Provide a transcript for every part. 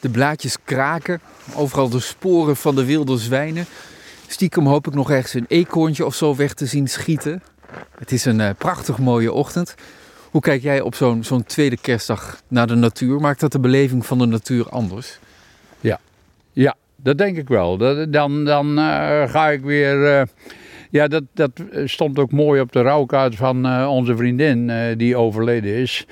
De blaadjes kraken, overal de sporen van de wilde zwijnen. Stiekem hoop ik nog ergens een eekhoorntje of zo weg te zien schieten. Het is een uh, prachtig mooie ochtend. Hoe kijk jij op zo'n zo'n tweede kerstdag naar de natuur? Maakt dat de beleving van de natuur anders? Ja, ja dat denk ik wel. dan dan uh, ga ik weer... Uh, ja, dat, dat stond ook mooi op de rouwkaart van onze vriendin die overleden is.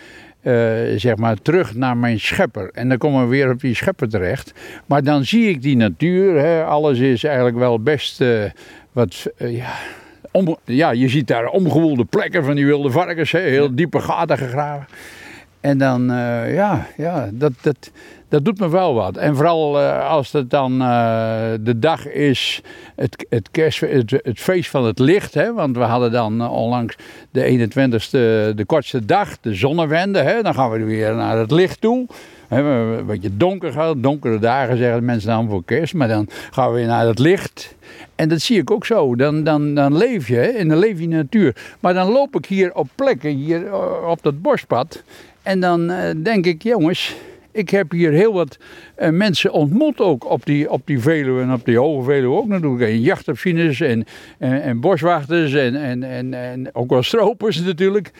Zeg maar terug naar mijn schepper. En dan komen we weer op die schepper terecht. Maar dan zie ik die natuur. Hè, alles is eigenlijk wel best wat. ja, ja, je ziet daar omgewoelde plekken van die wilde varkens, hè, heel diepe gaten gegraven. En dan, uh, ja, ja dat, dat, dat doet me wel wat. En vooral uh, als het dan uh, de dag is, het, het, kerst, het, feest van het licht. Hè, want we hadden dan onlangs de 21ste, de kortste dag, de zonnewende. Hè, dan gaan we weer naar het licht toe. He, een beetje donker gaat, donkere dagen zeggen mensen dan voor kerst. Maar dan gaan we weer naar het licht. En dat zie ik ook zo. Dan, dan, dan leef je hè, en dan leef je in de natuur. Maar dan loop ik hier op plekken, hier eh, op dat bospad. En dan uh, denk ik, jongens, ik heb hier heel wat uh, mensen ontmoet ook op die, op die Veluwe en op die Hoge Veluwe ook natuurlijk. En jachtopzieners en, en, en, boswachters en, en, en, ook wel stropers natuurlijk.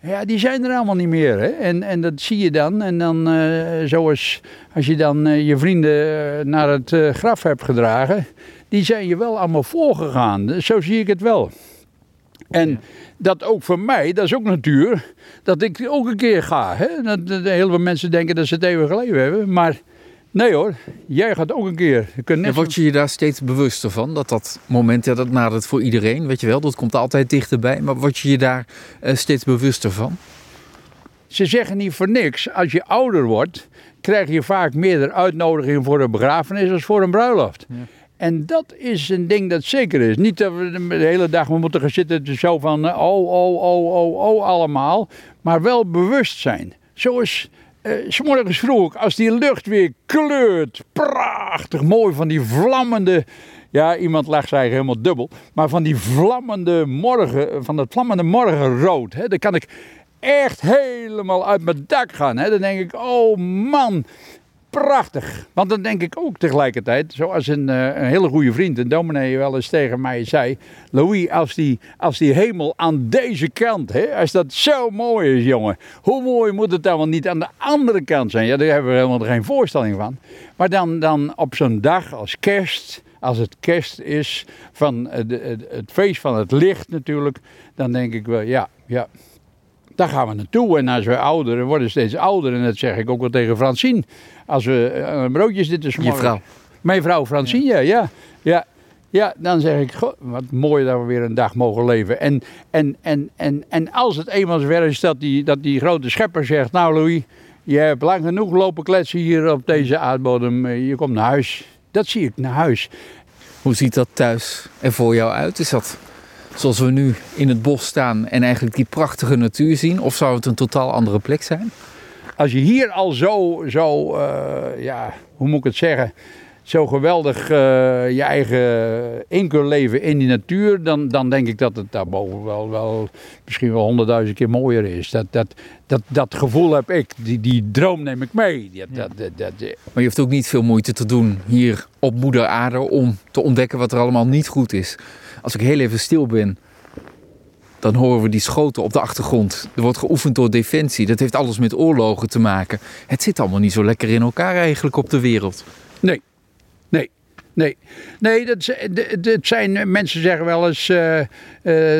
Ja, die zijn er allemaal niet meer. Hè? En, en dat zie je dan. En dan uh, zoals als je dan uh, je vrienden naar het graf hebt gedragen die zijn je wel allemaal voorgegaan. Zo zie ik het wel. En dat ook voor mij, dat is ook natuur, dat ik ook een keer ga. Hè? Dat, dat, heel veel mensen denken dat ze het even geleden hebben, maar nee hoor, jij gaat ook een keer. Je kunt net en word je je daar steeds bewuster van? Dat dat moment, ja, dat nadert voor iedereen, weet je wel, dat komt altijd dichterbij. Maar word je je daar uh, steeds bewuster van? Ze zeggen niet voor niks, als je ouder wordt, krijg je vaak meer uitnodigingen voor een begrafenis als voor een bruiloft. Ja. En dat is een ding dat zeker is. Niet dat we de hele dag moeten gaan zitten zo van oh, oh, oh, oh, oh allemaal. Maar wel bewust zijn. Zoals uh, s morgens vroeg, als die lucht weer kleurt. Prachtig mooi van die vlammende... Ja, iemand lacht zich helemaal dubbel. Maar van die vlammende morgen, van dat vlammende morgenrood. Hè, dan kan ik echt helemaal uit mijn dak gaan. Hè. Dan denk ik, oh man, prachtig. Want dan denk ik ook tegelijkertijd, zoals een, uh, een hele goede vriend, een dominee wel eens tegen mij zei. Louis, als die, als die hemel aan deze kant, hè, als dat zo mooi is, jongen. Hoe mooi moet het dan wel niet aan de andere kant zijn? Ja, daar hebben we helemaal geen voorstelling van. Maar dan, dan op zo'n dag als kerst, als het kerst is, van het feest van het licht natuurlijk. Dan denk ik wel, ja, ja, daar gaan we naartoe. En als we ouder, we worden steeds ouder. En dat zeg ik ook wel tegen Francine. Als we uh, broodjes dit is Je vrouw? Mijn vrouw Francine, ja. ja. ja. Ja, dan zeg ik, goh, wat mooi dat we weer een dag mogen leven. En, en, en, en, en als het eenmaal zover is dat die, dat die grote schepper zegt... Nou Louis, je hebt lang genoeg lopen kletsen hier op deze aardbodem. Je komt naar huis. Dat zie ik, naar huis. Hoe ziet dat thuis er voor jou uit? Is dat zoals we nu in het bos staan en eigenlijk die prachtige natuur zien? Of zou het een totaal andere plek zijn? Als je hier al zo, zo uh, ja, hoe moet ik het zeggen, zo geweldig uh, je eigen in kunt leven in die natuur, dan, dan denk ik dat het daarboven wel, wel misschien wel honderdduizend keer mooier is. Dat, dat, dat, dat gevoel heb ik, die, die droom neem ik mee. Dat, ja. dat, dat, maar je hoeft ook niet veel moeite te doen hier op moeder aarde om te ontdekken wat er allemaal niet goed is als ik heel even stil ben, dan horen we die schoten op de achtergrond. Er wordt geoefend door defensie. Dat heeft alles met oorlogen te maken. Het zit allemaal niet zo lekker in elkaar eigenlijk op de wereld. Nee, nee. Nee, dat, zijn, mensen zeggen wel eens uh, uh,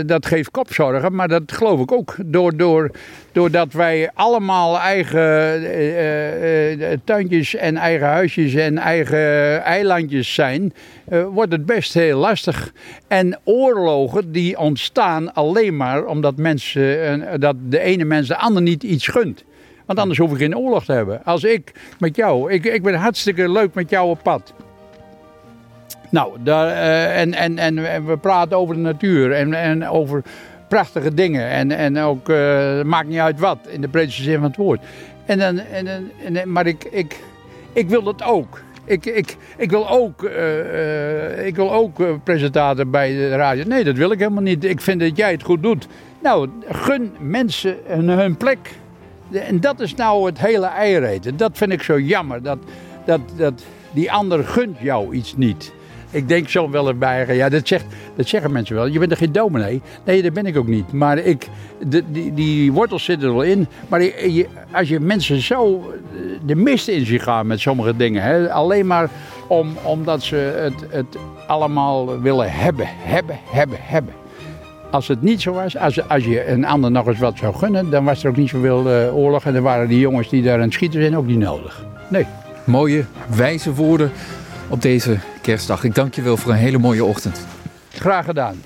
dat geeft kopzorgen, maar dat geloof ik ook. Door, door, doordat wij allemaal eigen uh, tuintjes en eigen huisjes en eigen eilandjes zijn, wordt het best heel lastig. En oorlogen die ontstaan alleen maar omdat mensen, dat de ene mens de ander niet iets gunt. Want anders hoef ik geen oorlog te hebben. Als ik met jou, ik, ik ben hartstikke leuk met jou op pad. Nou, daar, uh, en, en, en we praten over de natuur en, en over prachtige dingen. En, en ook, uh, maakt niet uit wat, in de breedste zin van het woord. En dan, en, en, maar ik, ik, ik wil dat ook. Ik, ik, ik wil ook, uh, ik wil ook presentator bij de radio. Nee, dat wil ik helemaal niet. Ik vind dat jij het goed doet. Nou, gun mensen hun, plek. En dat is nou het hele eiereten. Dat vind ik zo jammer. Dat, dat, dat die ander gunt jou iets niet. Ik denk zo wel erbij, ja, dat, zegt, dat zeggen mensen wel. Je bent er geen dominee. Nee, dat ben ik ook niet. Maar ik, de, die, die wortels zitten er wel in. Maar als je mensen zo eh, de mist in zich gaan met sommige dingen. Hè, alleen maar om, omdat ze het, het allemaal willen hebben, hebben, hebben, hebben. Als het niet zo was, als, als je een ander nog eens wat zou gunnen, dan was er ook niet zoveel uh, oorlog. En dan waren die jongens die daar aan het schieten zijn ook niet nodig. Nee. Mooie, wijze woorden op deze kerstdag. Ik dank je wel voor een hele mooie ochtend. Graag gedaan.